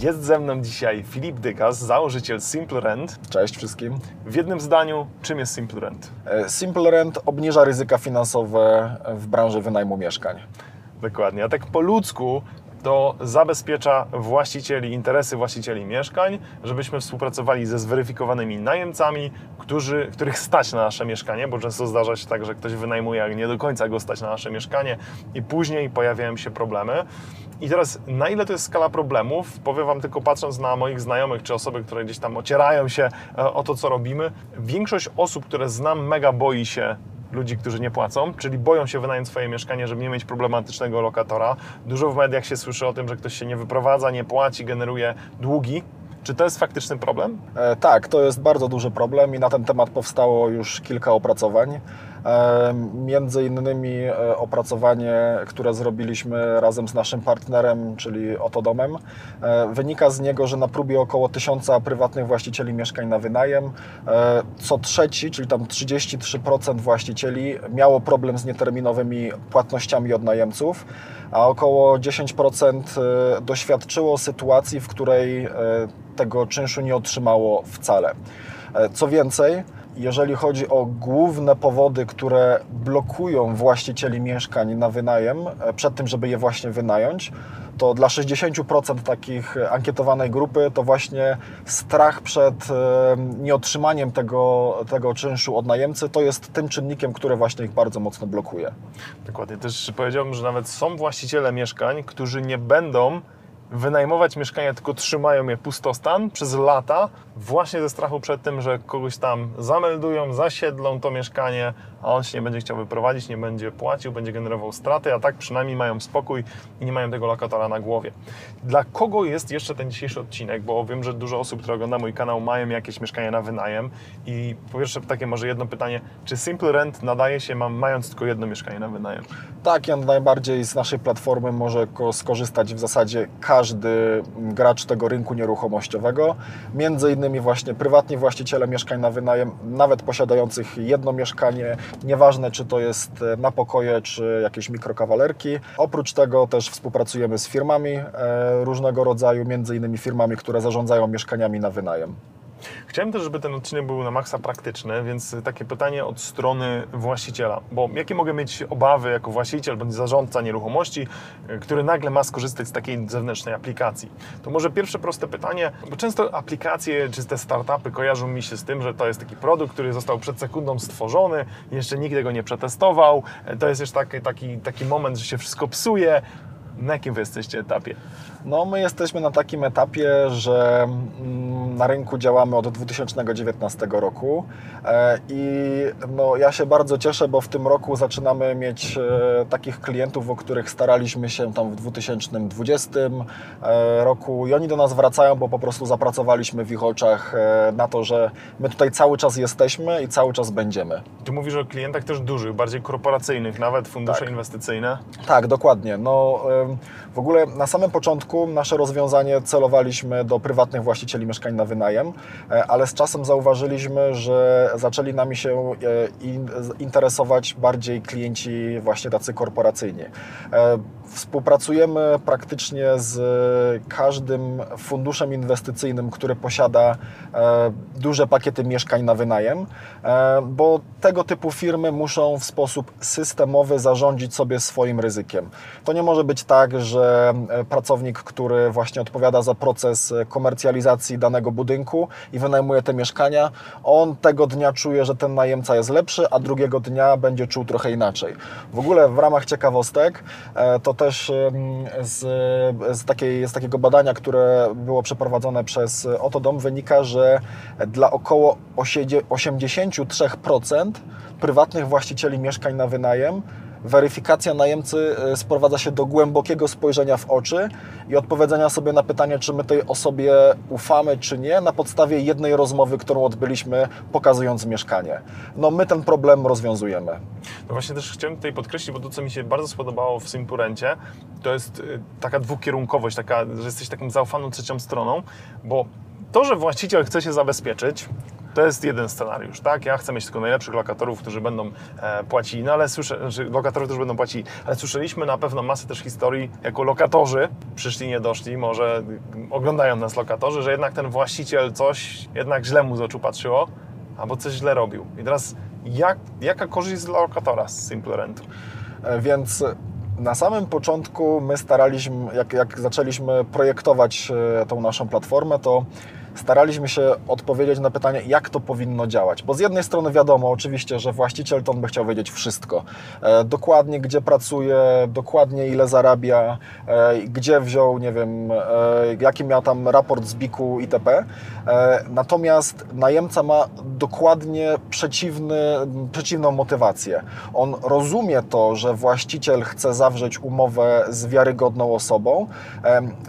Jest ze mną dzisiaj Filip Dygas, założyciel Simple Rent. Cześć wszystkim. W jednym zdaniu, czym jest Simple Rent? E, Simple Rent obniża ryzyka finansowe w branży wynajmu mieszkań. Dokładnie. A tak po ludzku to zabezpiecza właścicieli, interesy właścicieli mieszkań, żebyśmy współpracowali ze zweryfikowanymi najemcami, którzy, których stać na nasze mieszkanie, bo często zdarza się tak, że ktoś wynajmuje, ale nie do końca go stać na nasze mieszkanie i później pojawiają się problemy. I teraz, na ile to jest skala problemów, powiem Wam tylko patrząc na moich znajomych czy osoby, które gdzieś tam ocierają się e, o to, co robimy, większość osób, które znam, mega boi się ludzi, którzy nie płacą, czyli boją się wynająć swoje mieszkanie, żeby nie mieć problematycznego lokatora. Dużo w mediach się słyszy o tym, że ktoś się nie wyprowadza, nie płaci, generuje długi. Czy to jest faktyczny problem? E, tak, to jest bardzo duży problem i na ten temat powstało już kilka opracowań. Między innymi e, opracowanie, które zrobiliśmy razem z naszym partnerem, czyli Otodomem, e, wynika z niego, że na próbie około tysiąca prywatnych właścicieli mieszkań na wynajem, e, co trzeci, czyli tam 33% właścicieli miało problem z nieterminowymi płatnościami od najemców, a około 10% e, doświadczyło sytuacji, w której tego czynszu nie otrzymało wcale. Co więcej, jeżeli chodzi o główne powody, które blokują właścicieli mieszkań na wynajem e, przed tym, żeby je właśnie wynająć, to dla 60% takich ankietowanej grupy to właśnie strach przed e, nieotrzymaniem tego, tego czynszu od najemcy to jest tym czynnikiem, który właśnie ich bardzo mocno blokuje. Dokładnie. Też powiedziałbym, że nawet są właściciele mieszkań, którzy nie będą wynajmować mieszkania, tylko trzymają je pustostan przez lata, właśnie ze strachu przed tym, że kogoś tam zameldują, zasiedlą to mieszkanie, a on się nie będzie chciał wyprowadzić, nie będzie płacił, będzie generował straty, a tak przynajmniej mają spokój i nie mają tego lokatora na głowie. Dla kogo jest jeszcze ten dzisiejszy odcinek? Bo wiem, że dużo osób, które ogląda mój kanał, mają jakieś mieszkania na wynajem i po pierwsze takie może jedno pytanie, czy Simple Rent nadaje się, mając tylko jedno mieszkanie na wynajem? Tak, jak najbardziej z naszej platformy może ko- skorzystać w zasadzie każdy gracz tego rynku nieruchomościowego. Między innymi właśnie prywatni właściciele mieszkań na wynajem, nawet posiadających jedno mieszkanie, nieważne czy to jest e, na pokoje, czy jakieś mikrokawalerki. Oprócz tego też współpracujemy z firmami e, różnego rodzaju, między innymi firmami, które zarządzają mieszkaniami na wynajem. Chciałem też, żeby ten odcinek był na maksa praktyczny, więc takie pytanie od strony właściciela. Bo jakie mogę mieć obawy jako właściciel bądź zarządca nieruchomości, który nagle ma skorzystać z takiej zewnętrznej aplikacji? To może pierwsze proste pytanie, bo często aplikacje czy te startupy kojarzą mi się z tym, że to jest taki produkt, który został przed sekundą stworzony, jeszcze nikt tego nie przetestował, to jest już taki, taki, taki moment, że się wszystko psuje. Na jakim wy jesteście etapie? No, my jesteśmy na takim etapie, że mm, na rynku działamy od 2019 roku e, i no, ja się bardzo cieszę, bo w tym roku zaczynamy mieć e, takich klientów, o których staraliśmy się tam w 2020 e, roku i oni do nas wracają, bo po prostu zapracowaliśmy w ich oczach na to, że my tutaj cały czas jesteśmy i cały czas będziemy. Tu mówisz o klientach też dużych, bardziej korporacyjnych, nawet fundusze Tak. inwestycyjne. Tak, dokładnie. No, w ogóle na samym początku nasze rozwiązanie celowaliśmy do prywatnych właścicieli mieszkań na wynajem, e, ale z czasem zauważyliśmy, że zaczęli nami się e, in- interesować bardziej klienci właśnie tacy korporacyjni. E, Współpracujemy praktycznie z każdym funduszem inwestycyjnym, który posiada duże pakiety mieszkań na wynajem, bo tego typu firmy muszą w sposób systemowy zarządzić sobie swoim ryzykiem. To nie może być tak, że e, który właśnie odpowiada za proces e, komercjalizacji danego budynku i wynajmuje te mieszkania, on tego dnia czuje, że ten najemca jest lepszy, a drugiego dnia będzie czuł trochę inaczej. W ogóle w ramach ciekawostek e, to też z, z, takiej, z takiego badania, które było przeprowadzone przez Otodom wynika, że dla około osiedzie- 83% prywatnych właścicieli mieszkań na wynajem weryfikacja najemcy e, sprowadza się do głębokiego spojrzenia w oczy i odpowiedzenia sobie na pytanie, czy my tej osobie ufamy, czy nie, na podstawie jednej rozmowy, którą odbyliśmy, pokazując mieszkanie. No my ten problem rozwiązujemy. No właśnie też chciałem tutaj podkreślić, bo to, co mi się bardzo spodobało w Simpurencie, to jest y, taka dwukierunkowość, taka, że jesteś taką zaufaną trzecią stroną, bo to, że właściciel chce się zabezpieczyć, To jest jeden scenariusz, tak? Ja chcę mieć tylko najlepszych lokatorów, którzy będą e, płacili, no ale słyszę, znaczy lokatorów, którzy będą płacili, ale słyszeliśmy na pewno masę też historii, jako lokatorzy, przyszli, nie doszli, może mm, oglądają nas lokatorzy, że jednak ten właściciel coś jednak źle mu z oczu patrzyło, albo coś źle robił. I teraz jak, jaka korzyść dla lokatora z Simple Rentu? E, Więc na samym początku my staraliśmy, jak, jak zaczęliśmy projektować e, tą naszą platformę, to staraliśmy się odpowiedzieć na pytanie, jak to powinno działać. Bo z jednej strony wiadomo oczywiście, że właściciel to on by chciał wiedzieć wszystko. E, dokładnie gdzie pracuje, dokładnie ile zarabia, e, gdzie wziął, nie wiem, e, jaki miał tam raport z BIK-u itp. Natomiast najemca ma dokładnie przeciwny, przeciwną motywację. On rozumie to, że właściciel chce zawrzeć umowę z wiarygodną osobą,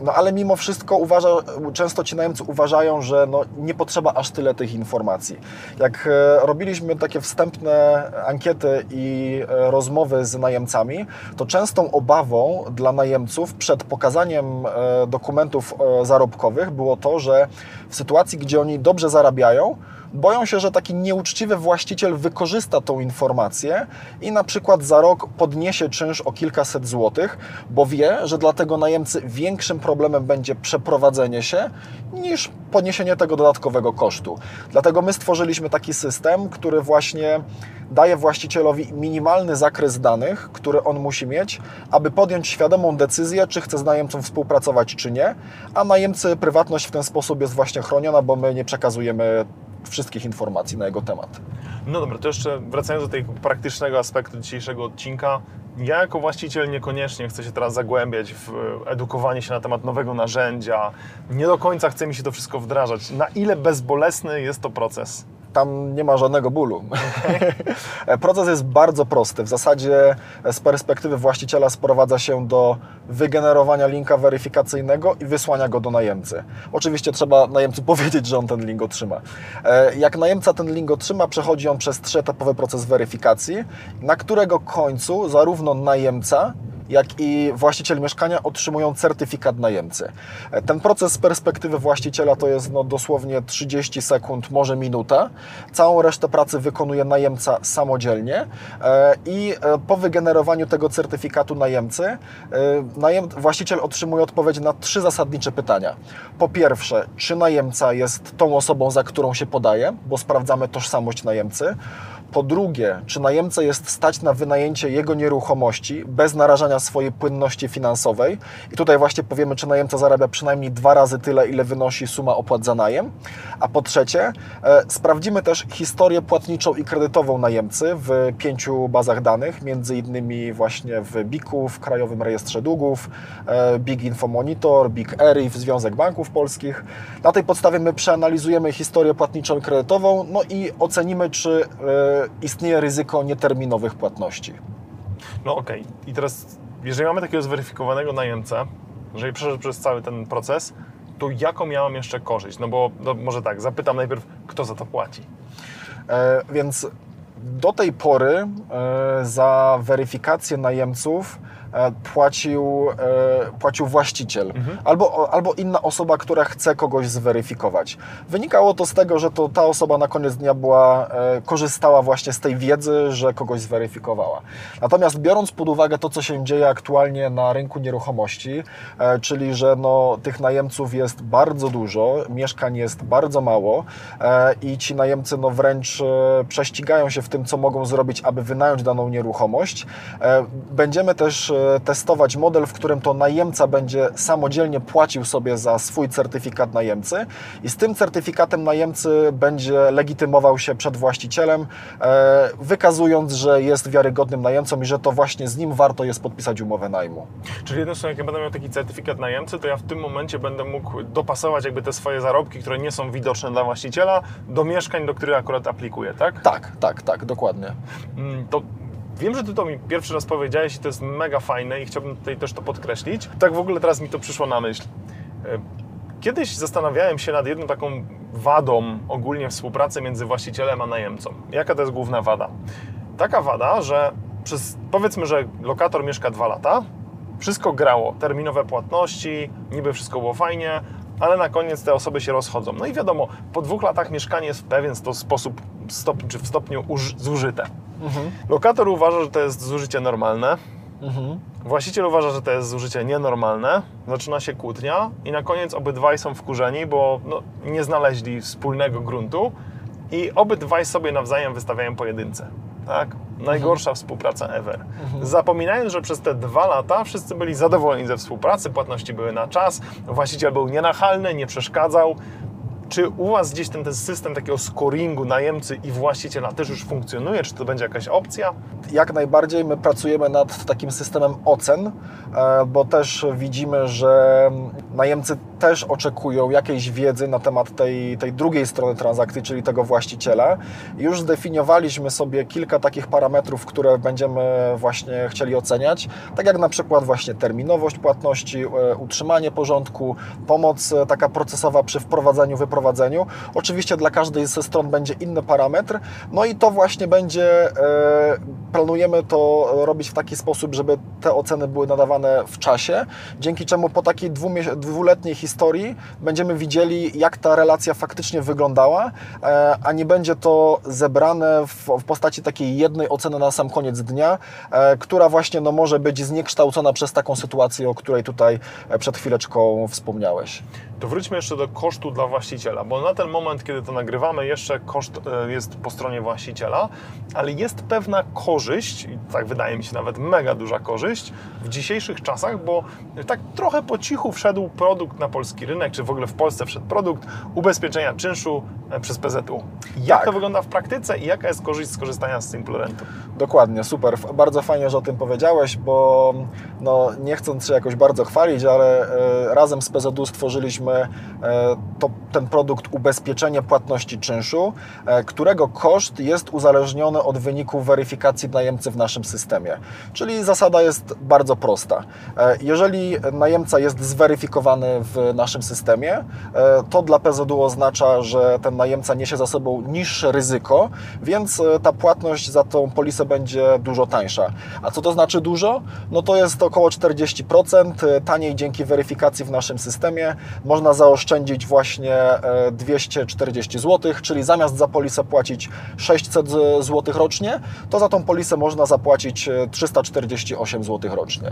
no ale mimo wszystko uważa, często ci najemcy uważają, że no, nie potrzeba aż tyle tych informacji. Jak e, robiliśmy takie wstępne ankiety i e, rozmowy z najemcami, to częstą obawą dla najemców przed pokazaniem e, dokumentów zarobkowych było to, że w sytuacji, gdzie oni dobrze zarabiają, boją się, że taki nieuczciwy właściciel wykorzysta tą informację i na przykład za rok podniesie czynsz o kilkaset złotych, bo wie, że dla tego najemcy większym problemem będzie przeprowadzenie się niż poniesienie tego dodatkowego kosztu. Dlatego my stworzyliśmy taki system, który właśnie daje właścicielowi minimalny zakres danych, który on musi mieć, aby podjąć świadomą decyzję, czy chce z najemcą współpracować, czy nie, a najemcy prywatność w ten sposób jest właśnie chroniona, bo my nie przekazujemy wszystkich informacji na jego temat. No dobra, to jeszcze wracając do tego praktycznego aspektu dzisiejszego odcinka. Ja jako właściciel niekoniecznie chcę się teraz zagłębiać w edukowanie się na temat nowego narzędzia. Nie do końca chce mi się to wszystko wdrażać. Na ile bezbolesny jest to proces? Tam nie ma żadnego bólu. Proces jest bardzo prosty. W zasadzie z perspektywy właściciela sprowadza się do wygenerowania linka weryfikacyjnego i wysłania go do najemcy. Oczywiście trzeba najemcy powiedzieć, że on ten link otrzyma. E, Jak najemca ten link otrzyma, przechodzi on przez trzyetapowy proces weryfikacji, na którego końcu zarówno najemca, jak i właściciel mieszkania otrzymują certyfikat najemcy. Ten proces z perspektywy właściciela to jest no, dosłownie 30 sekund, może minuta. Całą resztę pracy wykonuje najemca samodzielnie e, i e, po wygenerowaniu tego certyfikatu najemcy, e, najem, właściciel otrzymuje odpowiedź na trzy zasadnicze pytania. Po pierwsze, czy najemca jest tą osobą, za którą się podaje, bo sprawdzamy tożsamość najemcy. Po drugie, czy najemca jest stać na wynajęcie jego nieruchomości bez narażania swojej płynności finansowej. I tutaj właśnie powiemy, czy najemca zarabia przynajmniej dwa razy tyle, ile wynosi suma opłat za najem. A po trzecie, e, sprawdzimy też historię płatniczą i kredytową najemcy w pięciu bazach danych, między innymi właśnie w BIK-u, w Krajowym Rejestrze Długów, e, BIG Info Monitor, BIG ERIF, Związek Banków Polskich. Na tej podstawie my przeanalizujemy historię płatniczą i kredytową, no i ocenimy, czy e, istnieje ryzyko nieterminowych płatności. No okej. I teraz, jeżeli mamy takiego zweryfikowanego najemcę, jeżeli przeszedł przez cały ten proces, to jaką ja mam jeszcze korzyść? No bo no może tak, zapytam najpierw, kto za to płaci? E, Więc do tej pory e, za weryfikację najemców płacił, e, płacił właściciel albo, albo inna osoba, która chce kogoś zweryfikować. Wynikało to z tego, że to ta osoba na koniec dnia była, e, korzystała właśnie z tej wiedzy, że kogoś zweryfikowała. Natomiast biorąc pod uwagę to, co się dzieje aktualnie na rynku nieruchomości, e, czyli że no, tych najemców jest bardzo dużo, mieszkań jest bardzo mało e, i ci najemcy no, wręcz e, prześcigają się w tym, co mogą zrobić, aby wynająć daną nieruchomość. E, Będziemy też e, testować model, w którym to najemca będzie samodzielnie płacił sobie za swój certyfikat najemcy i z tym certyfikatem najemcy będzie legitymował się przed właścicielem, e, wykazując, że jest wiarygodnym najemcą i że to właśnie z nim warto jest podpisać umowę najmu. Czyli jednym słowem, jak ja będę miał taki certyfikat najemcy, to ja w tym momencie będę mógł dopasować jakby te swoje zarobki, które nie są widoczne dla właściciela, do mieszkań, do których akurat aplikuję, tak? Tak, tak, tak, dokładnie. Mm, To wiem, że Ty to mi pierwszy raz powiedziałeś i to jest mega fajne i chciałbym tutaj też to podkreślić. Tak w ogóle teraz mi to przyszło na myśl. E, Kiedyś zastanawiałem się nad jedną taką wadą ogólnie współpracy między właścicielem a najemcą. Jaka to jest główna wada? Taka wada, że przez powiedzmy, że lokator mieszka dwa lata, wszystko grało, terminowe płatności, niby wszystko było fajnie, ale na koniec te osoby się rozchodzą. No i wiadomo, po dwóch latach mieszkanie jest w pewien sposób, stopniu, czy w stopniu uż- zużyte. Lokator uważa, że to jest zużycie normalne, Mhm. Właściciel uważa, że to jest zużycie nienormalne, zaczyna się kłótnia i na koniec obydwaj są wkurzeni, bo no, nie znaleźli wspólnego gruntu i obydwaj sobie nawzajem wystawiają pojedynce. Tak? Najgorsza współpraca ever. Zapominając, że przez te dwa lata wszyscy byli zadowoleni ze współpracy, płatności były na czas, właściciel był nienachalny, nie przeszkadzał. Czy u Was gdzieś ten, ten system takiego scoringu najemcy i właściciela też już funkcjonuje? Czy to będzie jakaś opcja? Jak najbardziej my pracujemy nad takim systemem ocen, e, bo też widzimy, że najemcy też oczekują jakiejś wiedzy na temat tej, tej drugiej strony transakcji, czyli tego właściciela. Już zdefiniowaliśmy sobie kilka takich parametrów, które będziemy właśnie chcieli oceniać, tak jak na przykład właśnie terminowość płatności, e, utrzymanie porządku, pomoc e, taka procesowa przy wprowadzeniu, wyprowadzeniu. Oczywiście dla każdej ze stron będzie inny parametr, no i to właśnie będzie, e, planujemy to robić w taki sposób, żeby te oceny były nadawane w czasie, dzięki czemu po takiej dwuletniej historii będziemy widzieli, jak ta relacja faktycznie wyglądała, e, a nie będzie to zebrane w, w postaci takiej jednej oceny na sam koniec dnia, e, która właśnie no, może być zniekształcona przez taką sytuację, o której tutaj e, przed chwileczką wspomniałeś. To wróćmy jeszcze do kosztu dla właściciela, bo na ten moment, kiedy to nagrywamy, jeszcze koszt e, jest po stronie właściciela, ale jest pewna korzyść, i tak wydaje mi się nawet mega duża korzyść w dzisiejszych czasach, bo tak trochę po cichu wszedł produkt na polski rynek, czy w ogóle w Polsce wszedł produkt ubezpieczenia czynszu e, przez PZU. Jak Tak. to wygląda w praktyce i jaka jest korzyść z korzystania z Simple Rentu? Dokładnie, super. Bardzo fajnie, że o tym powiedziałeś, bo no, nie chcąc się jakoś bardzo chwalić, ale e, razem z PZU stworzyliśmy e, to, ten produkt ubezpieczenie płatności czynszu, e, którego koszt jest uzależniony od wyniku weryfikacji najemcy w naszym systemie. Czyli zasada jest bardzo prosta. E, jeżeli najemca jest zweryfikowany w naszym systemie, to dla PZU oznacza, że ten najemca niesie za sobą niższe ryzyko, więc ta płatność za tą polisę będzie dużo tańsza. A co to znaczy dużo? No to jest około 40% e, taniej dzięki weryfikacji w naszym systemie. Można zaoszczędzić właśnie e, 240 zł, czyli zamiast za polisę płacić 600 zł rocznie, to za tą polisę można zapłacić e, 348 zł rocznie.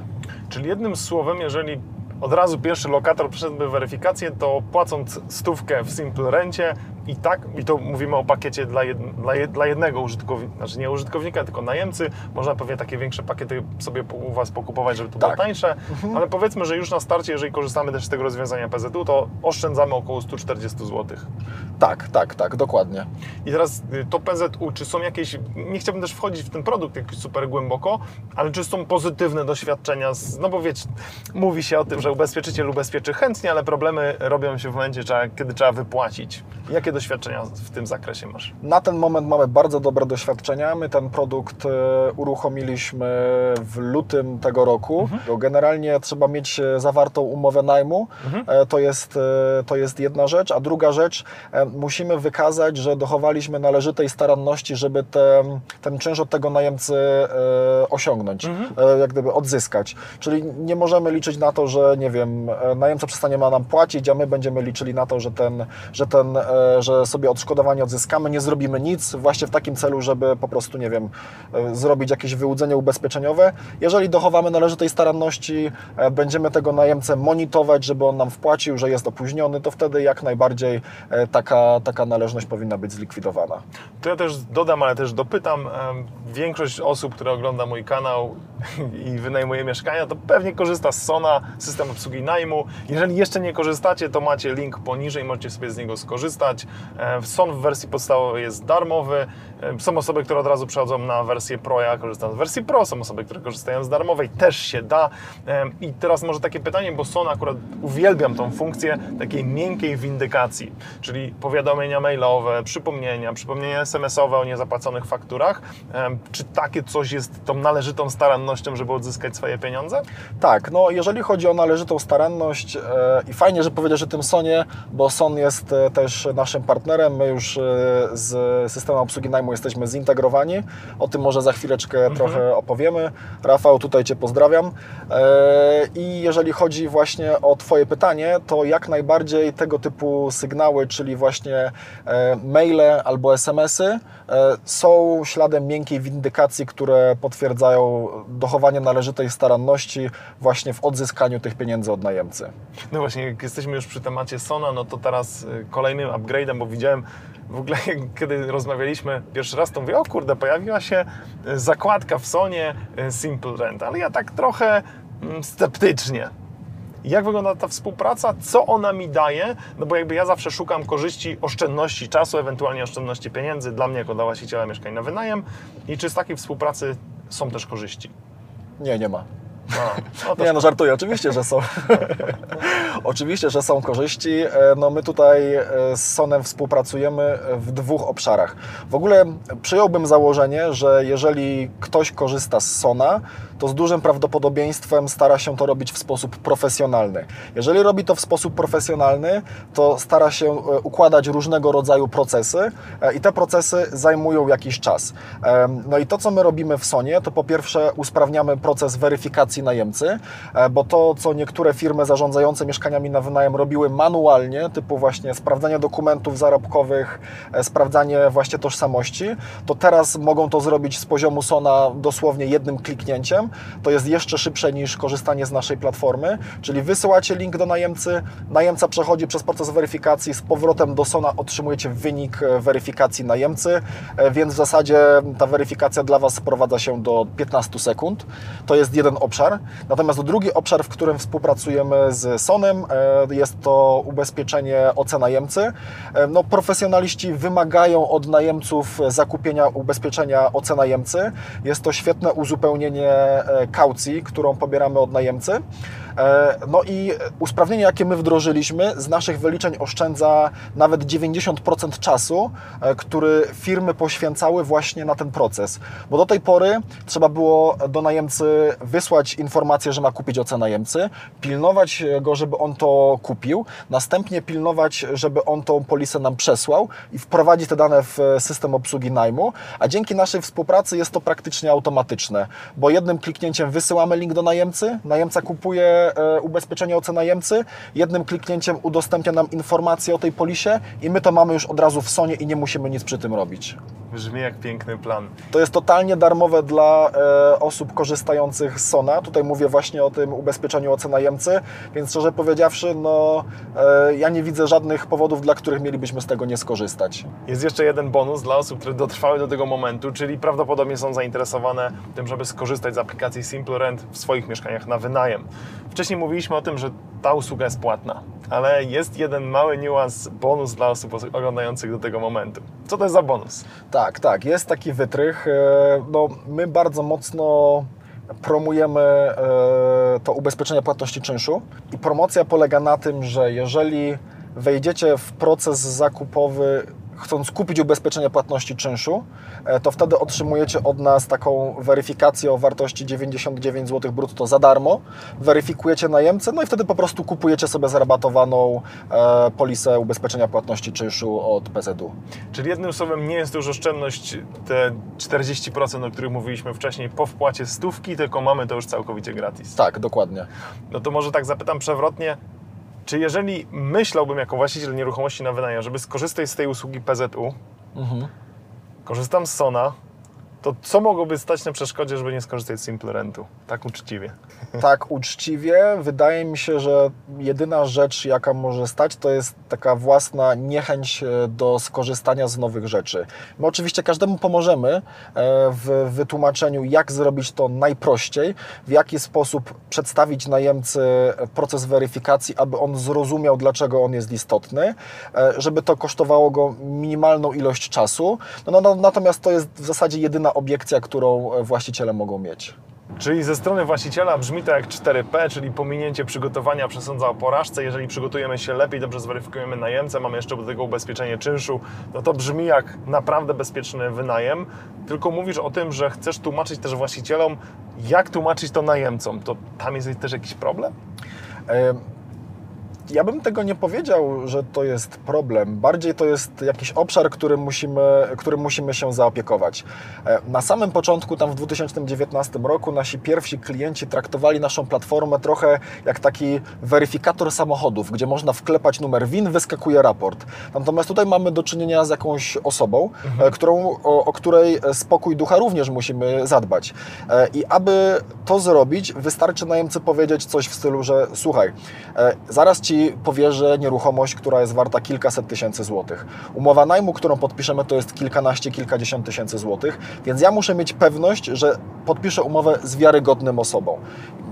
Czyli jednym słowem, jeżeli od razu pierwszy lokator przeszedłby weryfikację, to płacąc stówkę w Simple Rencie i tak, i to mówimy o pakiecie dla, jed, dla, dla jednego użytkownika, znaczy nie użytkownika, tylko najemcy, można pewnie takie większe pakiety sobie u Was pokupować, żeby to było Tak. tańsze, ale powiedzmy, że już na starcie, jeżeli korzystamy też z tego rozwiązania PZU, to oszczędzamy około 140 zł. Tak, tak, tak, dokładnie. I teraz y, to PZU, czy są jakieś, nie chciałbym też wchodzić w ten produkt jakoś super głęboko, ale czy są pozytywne doświadczenia, z, no bo wiecie, mówi się o tym, że ubezpieczyciel ubezpieczy chętnie, ale problemy robią się w momencie, kiedy trzeba wypłacić. Jakie doświadczenia w tym zakresie masz? Na ten moment mamy bardzo dobre doświadczenia. My ten produkt e, uruchomiliśmy w lutym tego roku. Generalnie trzeba mieć e, zawartą umowę najmu. E, To, jest, to jest jedna rzecz. A druga rzecz, musimy wykazać, że dochowaliśmy należytej staranności, żeby te, ten czynsz od tego najemcy osiągnąć, e, jak gdyby odzyskać. Czyli nie możemy liczyć na to, że nie wiem, najemca przestanie ma nam płacić, a my będziemy liczyli na to, że ten, że ten, e, że sobie odszkodowanie odzyskamy, nie zrobimy nic właśnie w takim celu, żeby po prostu, nie wiem, e, zrobić jakieś wyłudzenie ubezpieczeniowe. Jeżeli dochowamy należytej staranności, e, będziemy tego najemcę monitorować, żeby on nam wpłacił, że jest opóźniony, to wtedy jak najbardziej e, taka, taka należność powinna być zlikwidowana. To ja też dodam, ale też dopytam. Większość osób, które ogląda mój kanał i wynajmuje mieszkania, to pewnie korzysta z Sona, system obsługi najmu. Jeżeli jeszcze nie korzystacie, to macie link poniżej, możecie sobie z niego skorzystać. E, Son w wersji podstawowej jest darmowy. Są osoby, które od razu przechodzą na wersję Pro, ja korzystam z wersji Pro, są osoby, które korzystają z darmowej, też się da. I teraz może takie pytanie, bo Son akurat uwielbiam tą funkcję takiej miękkiej windykacji, czyli powiadomienia mailowe, przypomnienia, przypomnienia SMS-owe o niezapłaconych fakturach. Czy takie coś jest tą należytą starannością, żeby odzyskać swoje pieniądze? Tak, no jeżeli chodzi o należytą staranność e, i fajnie, że powiedziałeś o tym Sonie, bo Son jest e, też naszym naszym partnerem. My już e, z systemem obsługi najmu jesteśmy zintegrowani. O tym może za chwileczkę trochę opowiemy. Rafał, tutaj Cię pozdrawiam. E, I jeżeli chodzi właśnie o Twoje pytanie, to jak najbardziej tego typu sygnały, czyli właśnie e, maile albo SMS-y, e, są śladem miękkiej windykacji, które potwierdzają dochowanie należytej staranności właśnie w odzyskaniu tych pieniędzy od najemcy. No właśnie, jak jesteśmy już przy temacie Sona, no to teraz kolejnym upgrade'em, bo widziałem w ogóle, kiedy rozmawialiśmy pierwszy raz, to mówię, o kurde, pojawiła się y, zakładka w Sonie y, Simple Rent, ale ja tak trochę mm, sceptycznie. Jak wygląda ta współpraca? Co ona mi daje? No bo jakby ja zawsze szukam korzyści, oszczędności czasu, ewentualnie oszczędności pieniędzy dla mnie jako dla właściciela mieszkań na wynajem i czy z takiej współpracy są też korzyści? Nie, nie ma. No, no Nie, no żartuję, oczywiście, że są. oczywiście, że są korzyści. E, No my tutaj e, z Sonem współpracujemy w dwóch obszarach. W ogóle przyjąłbym założenie, że jeżeli ktoś korzysta z Sona, to z dużym prawdopodobieństwem stara się to robić w sposób profesjonalny. Jeżeli robi to w sposób profesjonalny, to stara się e, układać różnego rodzaju procesy e, i te procesy zajmują jakiś czas. No i to, co my robimy w Sonie, to po pierwsze usprawniamy proces weryfikacji najemcy, e, bo to, co niektóre firmy zarządzające mieszkaniami na wynajem robiły manualnie, typu właśnie sprawdzanie dokumentów zarobkowych, sprawdzanie właśnie tożsamości, to teraz mogą to zrobić z poziomu Sona dosłownie jednym kliknięciem. To jest jeszcze szybsze niż korzystanie z naszej platformy, czyli wysyłacie link do najemcy, najemca przechodzi przez proces weryfikacji, z powrotem do Sona otrzymujecie wynik e, weryfikacji najemcy, e, więc w zasadzie ta weryfikacja dla Was sprowadza się do 15 sekund. To jest jeden obszar. Natomiast drugi obszar, w którym współpracujemy z Sonem, e, jest to ubezpieczenie OC najemcy. No, profesjonaliści wymagają od najemców zakupienia ubezpieczenia OC najemcy. Jest to świetne uzupełnienie kaucji, którą pobieramy od najemcy. E, No i usprawnienie, jakie my wdrożyliśmy, z naszych wyliczeń oszczędza nawet 90% czasu, e, który firmy poświęcały właśnie na ten proces. Bo do tej pory trzeba było do najemcy wysłać informację, że ma kupić OC najemcy, pilnować go, żeby on to kupił, następnie pilnować, żeby on tą polisę nam przesłał i wprowadzić te dane w system obsługi najmu, a dzięki naszej współpracy jest to praktycznie automatyczne, bo jednym kliknięciem wysyłamy link do najemcy, najemca kupuje e, ubezpieczenie OC najemcy, jednym kliknięciem udostępnia nam informację o tej polisie i my to mamy już od razu w Sonie i nie musimy nic przy tym robić. Brzmi jak piękny plan. To jest totalnie darmowe dla e, osób korzystających z Sona. Tutaj mówię właśnie o tym ubezpieczeniu OC najemcy, więc szczerze powiedziawszy, no, e, ja nie widzę żadnych powodów, dla których mielibyśmy z tego nie skorzystać. Jest jeszcze jeden bonus dla osób, które dotrwały do tego momentu, czyli prawdopodobnie są zainteresowane tym, żeby skorzystać z aplikacji Simple Rent w swoich mieszkaniach na wynajem. Wcześniej mówiliśmy o tym, że ta usługa jest płatna, ale jest jeden mały niuans, bonus dla osób oglądających do tego momentu. Co to jest za bonus? Tak, tak, jest taki wytrych. E, No, my bardzo mocno promujemy e, to ubezpieczenie płatności czynszu i promocja polega na tym, że jeżeli wejdziecie w proces zakupowy chcąc kupić ubezpieczenie płatności czynszu, e, to wtedy otrzymujecie od nas taką weryfikację o wartości 99 zł brutto za darmo. Weryfikujecie najemcę, no i wtedy po prostu kupujecie sobie zarabatowaną e, polisę ubezpieczenia płatności czynszu od PZU. Czyli jednym słowem nie jest to już oszczędność te 40%, o których mówiliśmy wcześniej, po wpłacie stówki, tylko mamy to już całkowicie gratis. Tak, dokładnie. No to może tak zapytam przewrotnie, czy jeżeli myślałbym jako właściciel nieruchomości na wynajem, żeby skorzystać z tej usługi PZU, Mhm. korzystam z Sona, to co mogłoby stać na przeszkodzie, żeby nie skorzystać z Simple Rentu? Tak uczciwie. Tak, uczciwie. Wydaje mi się, że jedyna rzecz, jaka może stać, to jest taka własna niechęć e, do skorzystania z nowych rzeczy. My oczywiście każdemu pomożemy e, w wytłumaczeniu, jak zrobić to najprościej, w jaki sposób przedstawić najemcy proces weryfikacji, aby on zrozumiał, dlaczego on jest istotny, e, żeby to kosztowało go minimalną ilość czasu. No, no, natomiast to jest w zasadzie jedyna obiekcja, którą e, właściciele mogą mieć. Czyli ze strony właściciela brzmi to jak 4P, czyli pominięcie przygotowania przesądza o porażce. Jeżeli przygotujemy się lepiej, dobrze zweryfikujemy najemcę, mamy jeszcze do tego ubezpieczenie czynszu, no to brzmi jak naprawdę bezpieczny wynajem. Tylko mówisz o tym, że chcesz tłumaczyć też właścicielom, jak tłumaczyć to najemcom. To tam jest też jakiś problem? Ja bym tego nie powiedział, że to jest problem. Bardziej to jest jakiś obszar, którym musimy, którym musimy się zaopiekować. E, Na samym początku, tam w 2019 roku, nasi pierwsi klienci traktowali naszą platformę trochę jak taki weryfikator samochodów, gdzie można wklepać numer WIN, wyskakuje raport. Natomiast tutaj mamy do czynienia z jakąś osobą, e, którą, o, o której spokój ducha również musimy zadbać. E, I aby to zrobić, wystarczy najemcy powiedzieć coś w stylu, że słuchaj, e, zaraz Ci powierzę nieruchomość, która jest warta kilkaset tysięcy złotych. Umowa najmu, którą podpiszemy, to jest kilkanaście, kilkadziesiąt tysięcy złotych, więc ja muszę mieć pewność, że podpiszę umowę z wiarygodnym osobą.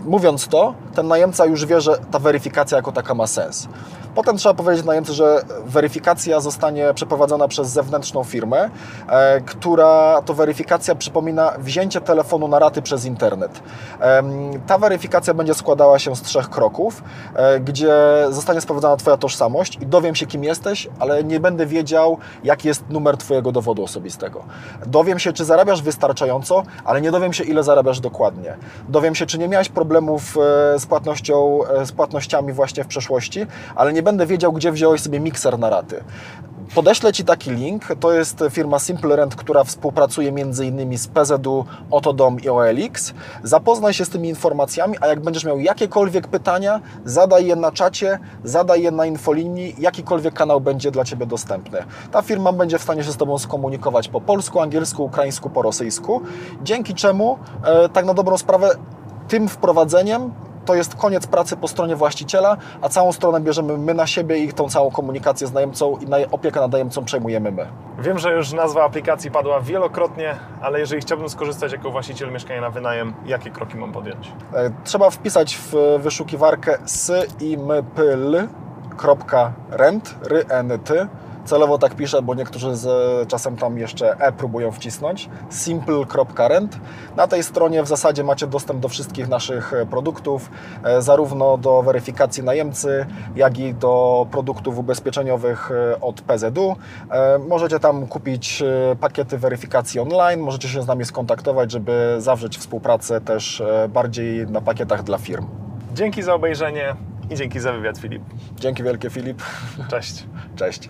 Mówiąc to, ten najemca już wie, że ta weryfikacja jako taka ma sens. Potem trzeba powiedzieć najemcy, że weryfikacja zostanie przeprowadzona przez zewnętrzną firmę, e, która to weryfikacja przypomina wzięcie telefonu na raty przez internet. Em, Ta weryfikacja będzie składała się z trzech kroków, e, gdzie zostanie sprawdzona Twoja tożsamość i dowiem się, kim jesteś, ale nie będę wiedział, jaki jest numer Twojego dowodu osobistego. Dowiem się, czy zarabiasz wystarczająco, ale nie dowiem się, ile zarabiasz dokładnie. Dowiem się, czy nie miałeś problemów e, z płatnością, e, z płatnościami właśnie w przeszłości, ale nie będę wiedział, gdzie wziąłeś sobie mikser na raty. Podeślę Ci taki link. To jest firma Simple Rent, która współpracuje m.in. z PZU, Otodom i OLX. Zapoznaj się z tymi informacjami, a jak będziesz miał jakiekolwiek pytania, zadaj je na czacie, zadaj je na infolinii, jakikolwiek kanał będzie dla Ciebie dostępny. Ta firma będzie w stanie się z Tobą skomunikować po polsku, angielsku, ukraińsku, po rosyjsku, dzięki czemu, e, tak na dobrą sprawę, tym wprowadzeniem to jest koniec pracy po stronie właściciela, a całą stronę bierzemy my na siebie i tą całą komunikację z najemcą i opiekę nad najemcą przejmujemy my. Wiem, że już nazwa aplikacji padła wielokrotnie, ale jeżeli chciałbym skorzystać jako właściciel mieszkania na wynajem, jakie kroki mam podjąć? E, Trzeba wpisać w wyszukiwarkę syimypl.rent, rynt. Celowo tak piszę, bo niektórzy z, czasem tam jeszcze e próbują wcisnąć. simple.rent. Na tej stronie w zasadzie macie dostęp do wszystkich naszych e, produktów, e, zarówno do weryfikacji najemcy, jak i do produktów ubezpieczeniowych e, od PZU. Możecie tam kupić pakiety weryfikacji online, możecie się z nami skontaktować, żeby zawrzeć współpracę też bardziej na pakietach dla firm. Dzięki za obejrzenie i dzięki za wywiad, Filip. Dzięki wielkie Filip. Cześć. Cześć.